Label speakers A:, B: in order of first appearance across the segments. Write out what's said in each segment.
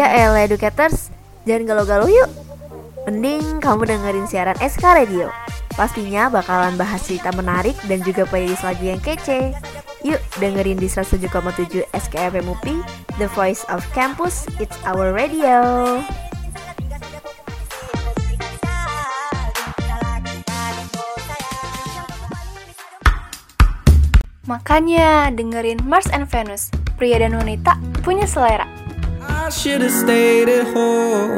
A: Ya elah educators, jangan galau-galau yuk. Mending kamu dengerin siaran SK Radio. Pastinya bakalan bahas cerita menarik dan juga playlist lagu yang kece. Yuk dengerin di 107,7 SKFM UPI The Voice of Campus, It's Our Radio.
B: Makanya dengerin Mars and Venus, pria dan wanita punya selera.
C: I should have stayed at home.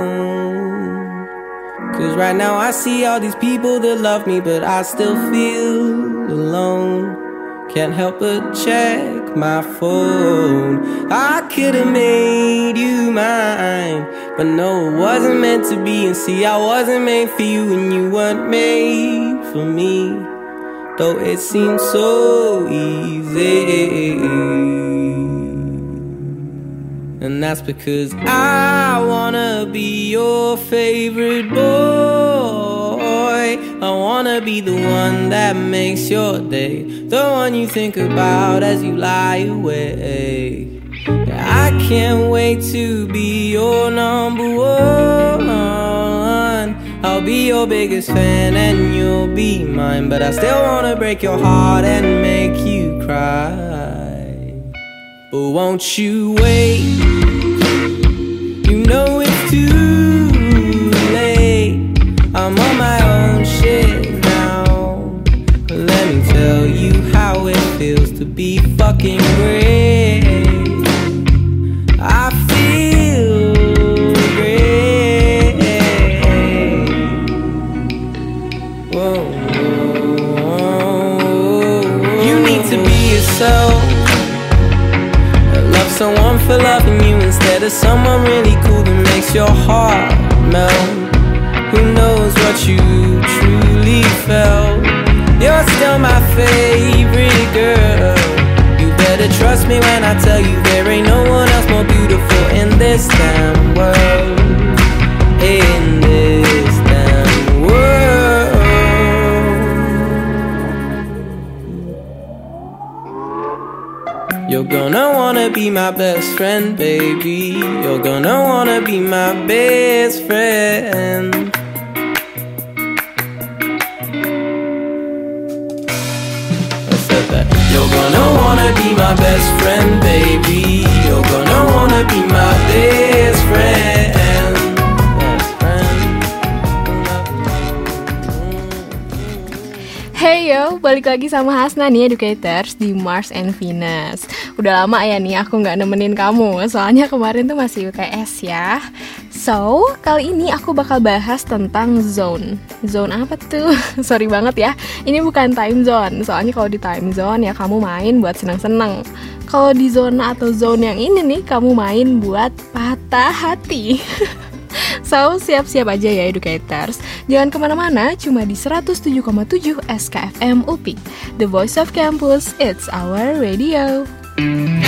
C: Cause right now I see all these people that love me, but I still feel alone. Can't help but check my phone. I could have made you mine, but no, it wasn't meant to be. And see, I wasn't made for you, and you weren't made for me. Though it seems so easy. And that's because I wanna be your favorite boy. I wanna be the one that makes your day, the one you think about as you lie awake. I can't wait to be your number one. I'll be your biggest fan and you'll be mine, but I still wanna break your heart and make you cry. But won't you wait? You know it's too my best friend, baby. You're gonna wanna be my best friend. I said that. You're gonna wanna be my best friend, baby. You're gonna wanna be my best
B: balik lagi sama Hasna nih Educators di Mars and Venus. Udah lama ya nih aku nggak nemenin kamu Soalnya kemarin tuh masih UTS ya. So, kali ini aku bakal bahas tentang zone. Zone apa tuh? Sorry banget ya Ini bukan time zone. Soalnya kalau di time zone ya kamu main buat seneng-seneng Kalau di zona atau zone yang ini nih Kamu main buat patah hati So, siap-siap aja ya educators. Jangan ke mana-mana, cuma di 107,7 SKFM UPI The Voice of Campus, it's our radio.
D: Saat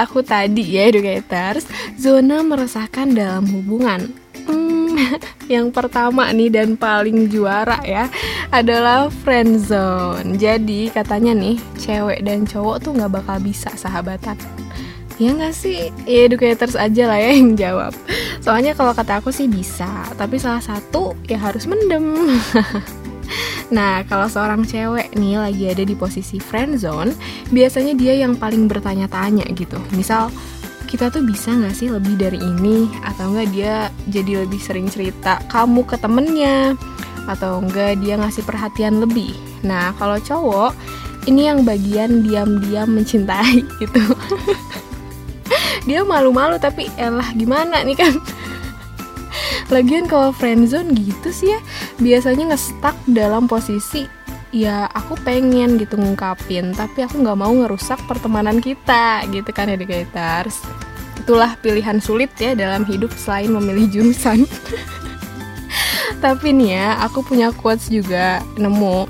E: aku
F: tadi ya educators, zona meresahkan dalam hubungan. Hmm, yang pertama nih dan paling juara ya adalah friend zone. Jadi katanya nih cewek dan cowok tuh nggak bakal bisa sahabatan. Ya nggak sih? Ya educators aja lah ya yang jawab. Soalnya kalau kata aku sih bisa, tapi salah satu ya harus mendem. Nah, kalau seorang cewek nih lagi ada di posisi friend zone, biasanya dia yang paling bertanya-tanya gitu. Misal, kita tuh bisa nggak sih lebih dari ini? Atau enggak dia jadi lebih sering cerita kamu ke temennya? Atau enggak dia ngasih perhatian lebih? Nah, kalau cowok, ini yang bagian diam-diam mencintai gitu. dia malu-malu tapi elah gimana nih kan Lagian kalau friendzone gitu sih ya Biasanya ngestak dalam posisi Ya aku pengen gitu ngungkapin Tapi aku nggak mau ngerusak pertemanan kita Gitu kan educators Itulah pilihan sulit ya dalam hidup selain memilih jurusan. Tapi nih ya aku punya quotes juga nemu.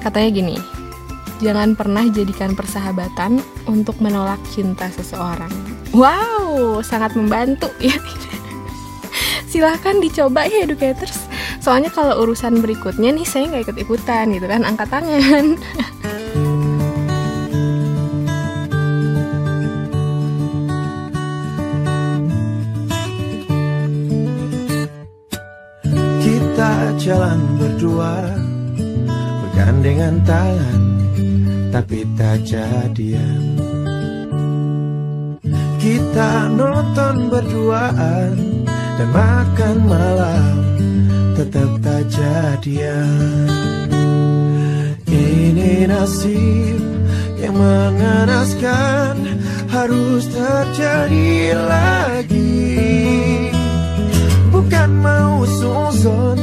F: Katanya gini Jangan pernah jadikan persahabatan untuk menolak cinta seseorang. Wow, sangat membantu ya silahkan dicoba ya educators. Soalnya kalau urusan berikutnya nih saya nggak ikut ikutan gitu kan angkat tangan.
G: Kita jalan berdua Bergandengan tangan Tapi tak jadian. Kita nonton berduaan Dan makan malam Tetap tak jadian. Ini nasib yang mengenaskan Harus terjadi lagi. Bukan mau suzon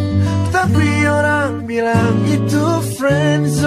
G: Tapi orang bilang itu friendzone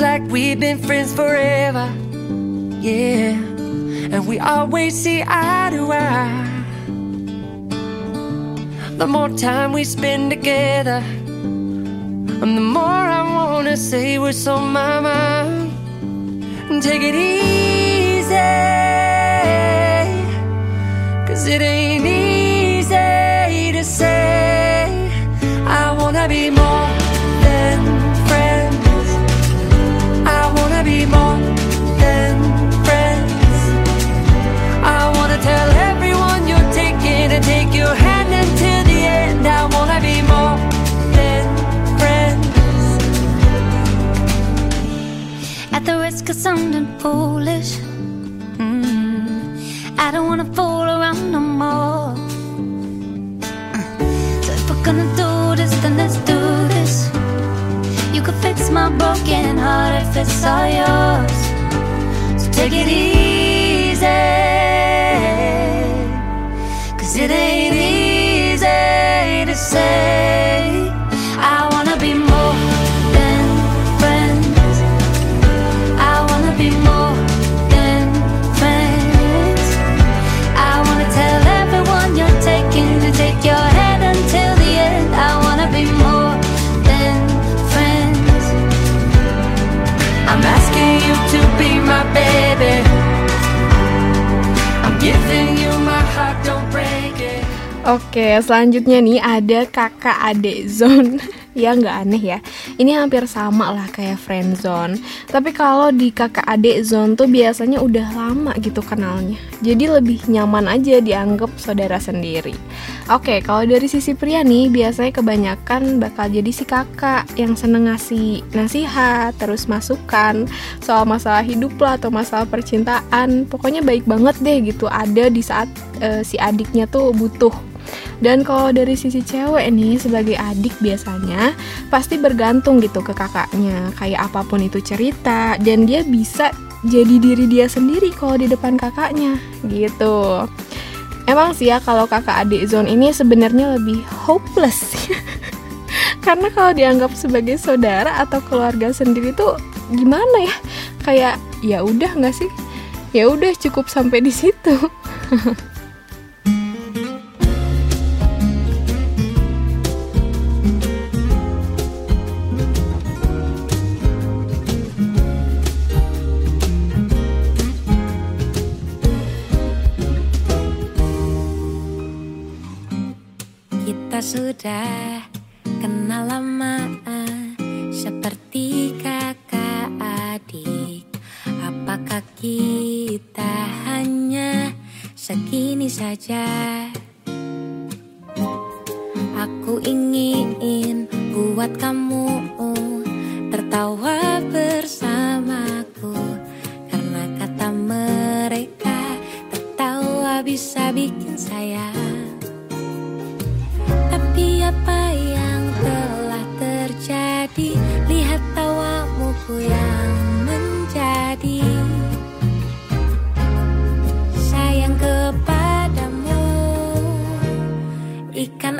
H: like we've been friends forever. Yeah. And we always see eye to eye. The more time we spend together, and the more I wanna say what's on my mind. Take it easy. Cause it ain't easy
I: At the risk of sounding foolish, mm, I don't wanna fool around no more. So if we're gonna do this, then let's do this. You could fix my broken heart if it's all yours. So take it easy, cause it ain't easy to say.
F: Oke, selanjutnya nih ada kakak adik zone. ya nggak aneh ya. Ini hampir sama lah kayak friend zone. Tapi kalau di kakak adik zone tuh biasanya udah lama gitu kenalnya. Jadi lebih nyaman aja dianggap saudara sendiri. Oke, kalau dari sisi pria nih biasanya kebanyakan bakal jadi si kakak yang seneng ngasih nasihat, terus masukan soal masalah hidup lah atau masalah percintaan. Pokoknya baik banget deh gitu ada di saat eh, si adiknya tuh butuh. Dan kalau dari sisi cewek nih sebagai adik biasanya pasti bergantung gitu ke kakaknya. Kayak apa pun itu cerita dan dia bisa jadi diri dia sendiri kalau di depan kakaknya gitu. Emang sih ya kalau kakak adik zone ini sebenarnya lebih hopeless. Karena kalau dianggap sebagai saudara atau keluarga sendiri tuh gimana ya? Kayak ya udah nggak sih? Ya udah cukup sampai di situ.
I: sudah kenal lama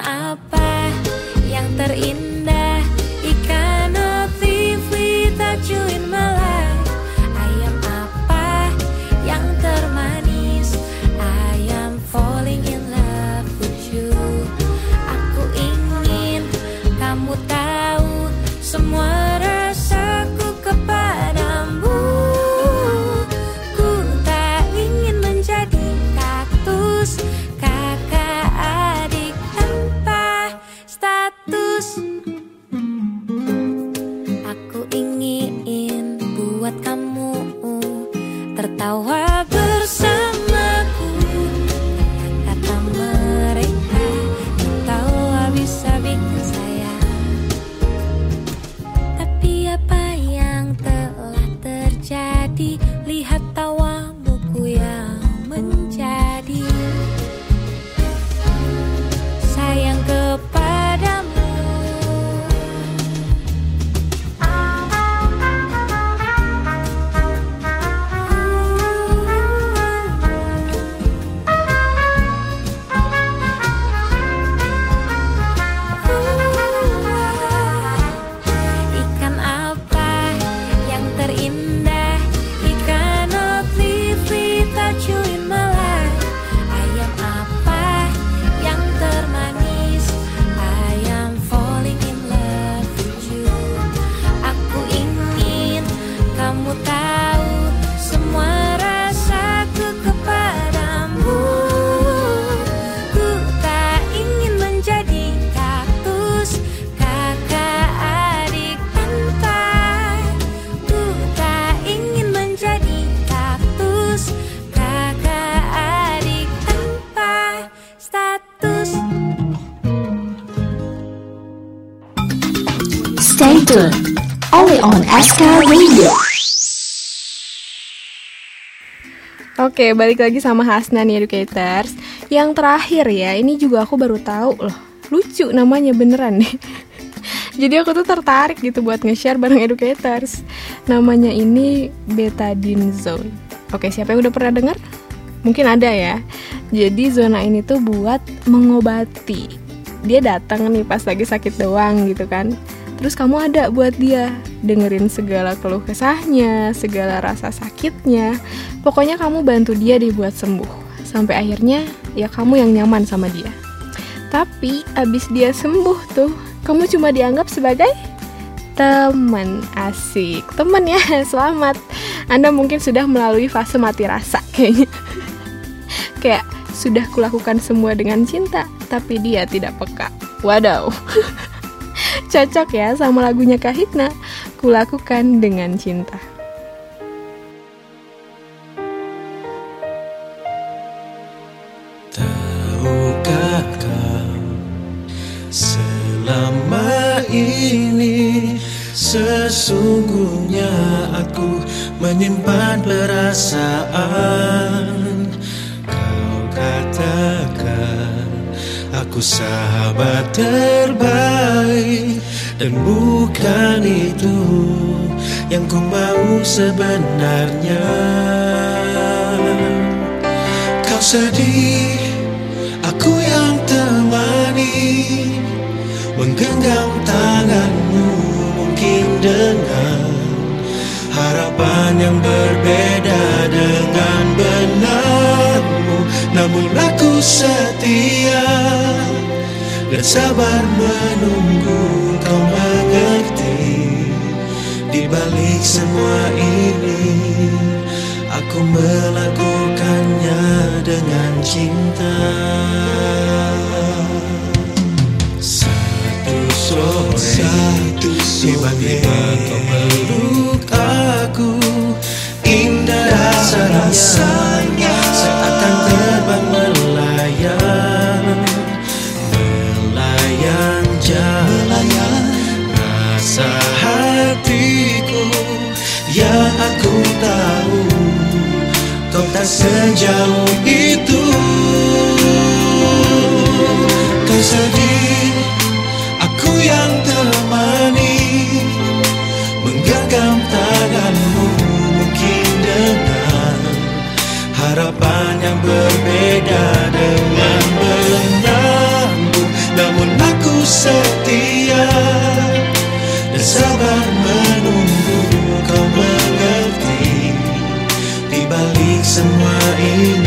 E: apa yang terindah
J: Tuned. Only on SK Radio.
F: Oke, balik lagi sama Hasna nih Educators. Yang terakhir ya, ini juga aku baru tahu loh. Lucu namanya beneran nih. Jadi aku tuh tertarik gitu buat nge-share bareng Educators. Namanya ini Betadine Zone. Oke, siapa yang udah pernah dengar? Mungkin ada ya. Jadi zona ini tuh buat mengobati. Dia datang nih pas lagi sakit doang gitu kan. Terus kamu ada buat dia dengerin segala keluh kesahnya, segala rasa sakitnya. Pokoknya kamu bantu dia dibuat sembuh. Sampai akhirnya ya kamu yang nyaman sama dia. Tapi abis dia sembuh tuh, kamu cuma dianggap sebagai teman asik. Teman ya, selamat. Anda mungkin sudah melalui fase mati rasa kayaknya. Kayak sudah kulakukan semua dengan cinta, tapi dia tidak peka. Wadaw. Cocok ya sama lagunya Kahitna, Kulakukan dengan cinta.
G: Tahukah kau Selama ini Sesungguhnya aku menyimpan perasaan. Kau katakan Aku sahabat terbaik Dan bukan itu Yang ku mau sebenarnya. Kau sedih Aku yang temani Menggenggam tanganmu Mungkin dengan Harapan yang berbeda Dengan benarmu. Namun aku setia Dan sabar menunggu Kau mengerti Di balik semua ini Aku melakukannya dengan cinta. Satu sore Satu Tiba-tiba kau meluk aku Indah rasa rasanya Seakan terbang yang aku tahu kau tak sejauh itu. Kau sedih aku yang temani menggenggam tanganmu mungkin dengan harapan yang berbeda dengan benammu namun aku sedih
K: Ibrahim.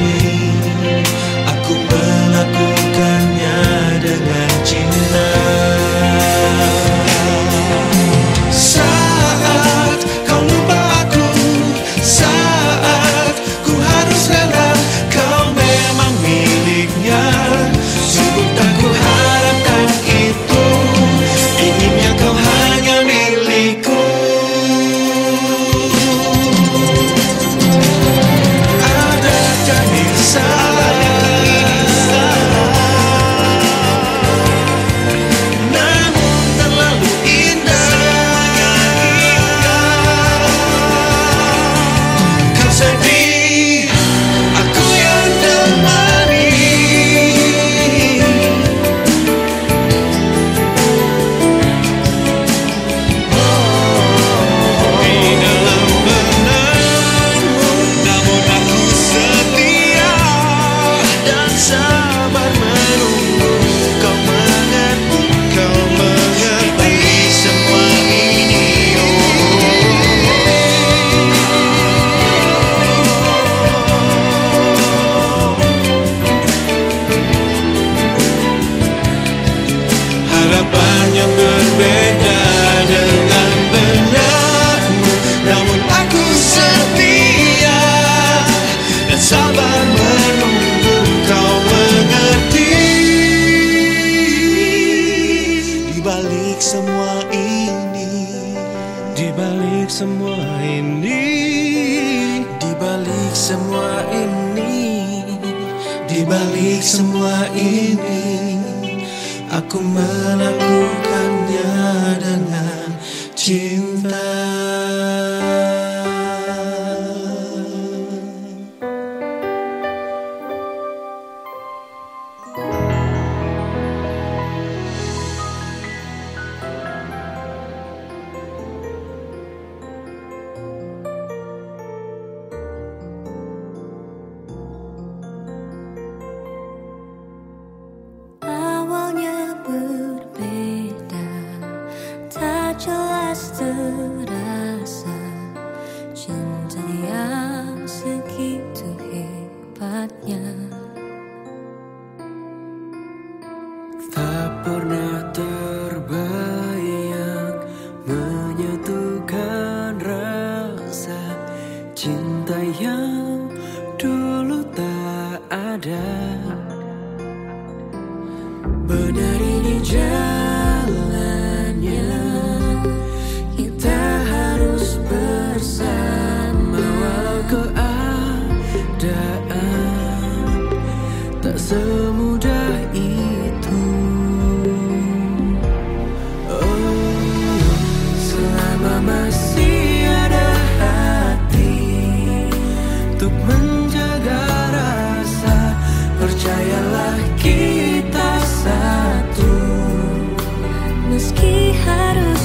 L: Meski harus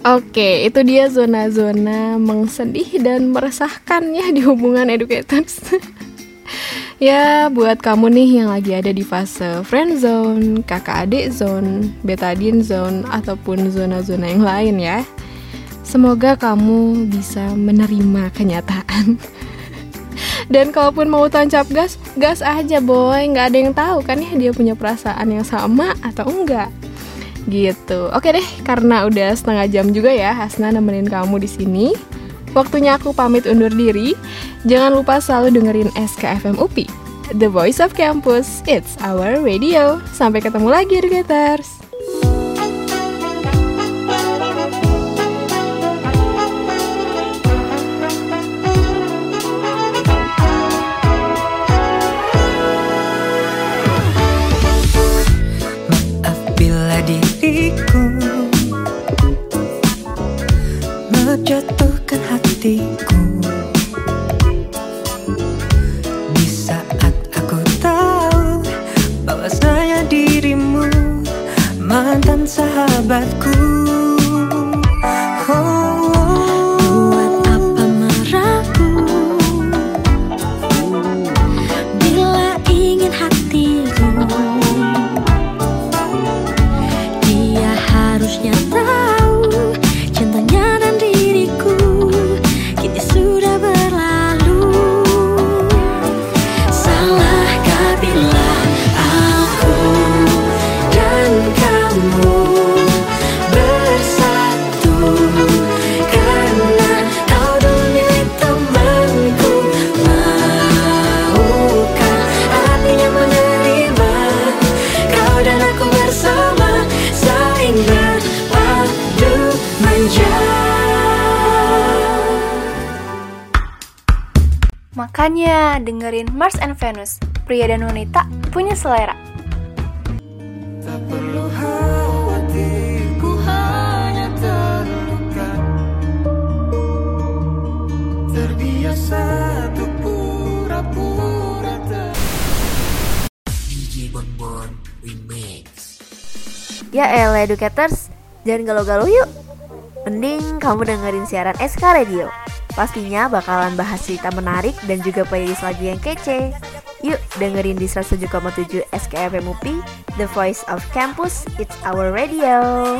F: Oke, itu dia zona-zona mengsedih dan meresahkan ya di hubungan educators. ya, buat kamu nih yang lagi ada di fase friend zone, kakak adik zone, betadine zone, ataupun zona-zona yang lain ya. Semoga kamu bisa menerima kenyataan. Dan kalaupun mau tancap gas, gas aja boy, nggak ada yang tahu kan ya dia punya perasaan yang sama atau enggak gitu. Oke deh, karena udah setengah jam juga ya Hasna nemenin kamu di sini. Waktunya aku pamit undur diri. Jangan lupa selalu dengerin SKFM UPI, The Voice of Campus. It's our radio. Sampai ketemu lagi, educators.
L: did.
A: Makanya dengerin Mars and Venus, pria dan wanita punya selera.
K: Tak perlu khawatir Ku hanya terluka Terbiasa untuk pura-pura ter
D: DJ Bonbon Remix
A: Ya elah educators, jangan galau-galau yuk. Mending kamu dengerin siaran SK Radio. Pastinya bakalan bahas cerita menarik dan juga playlist lagu yang kece. Yuk dengerin di 107,7 SKFM UPI, The Voice of Campus, It's Our Radio.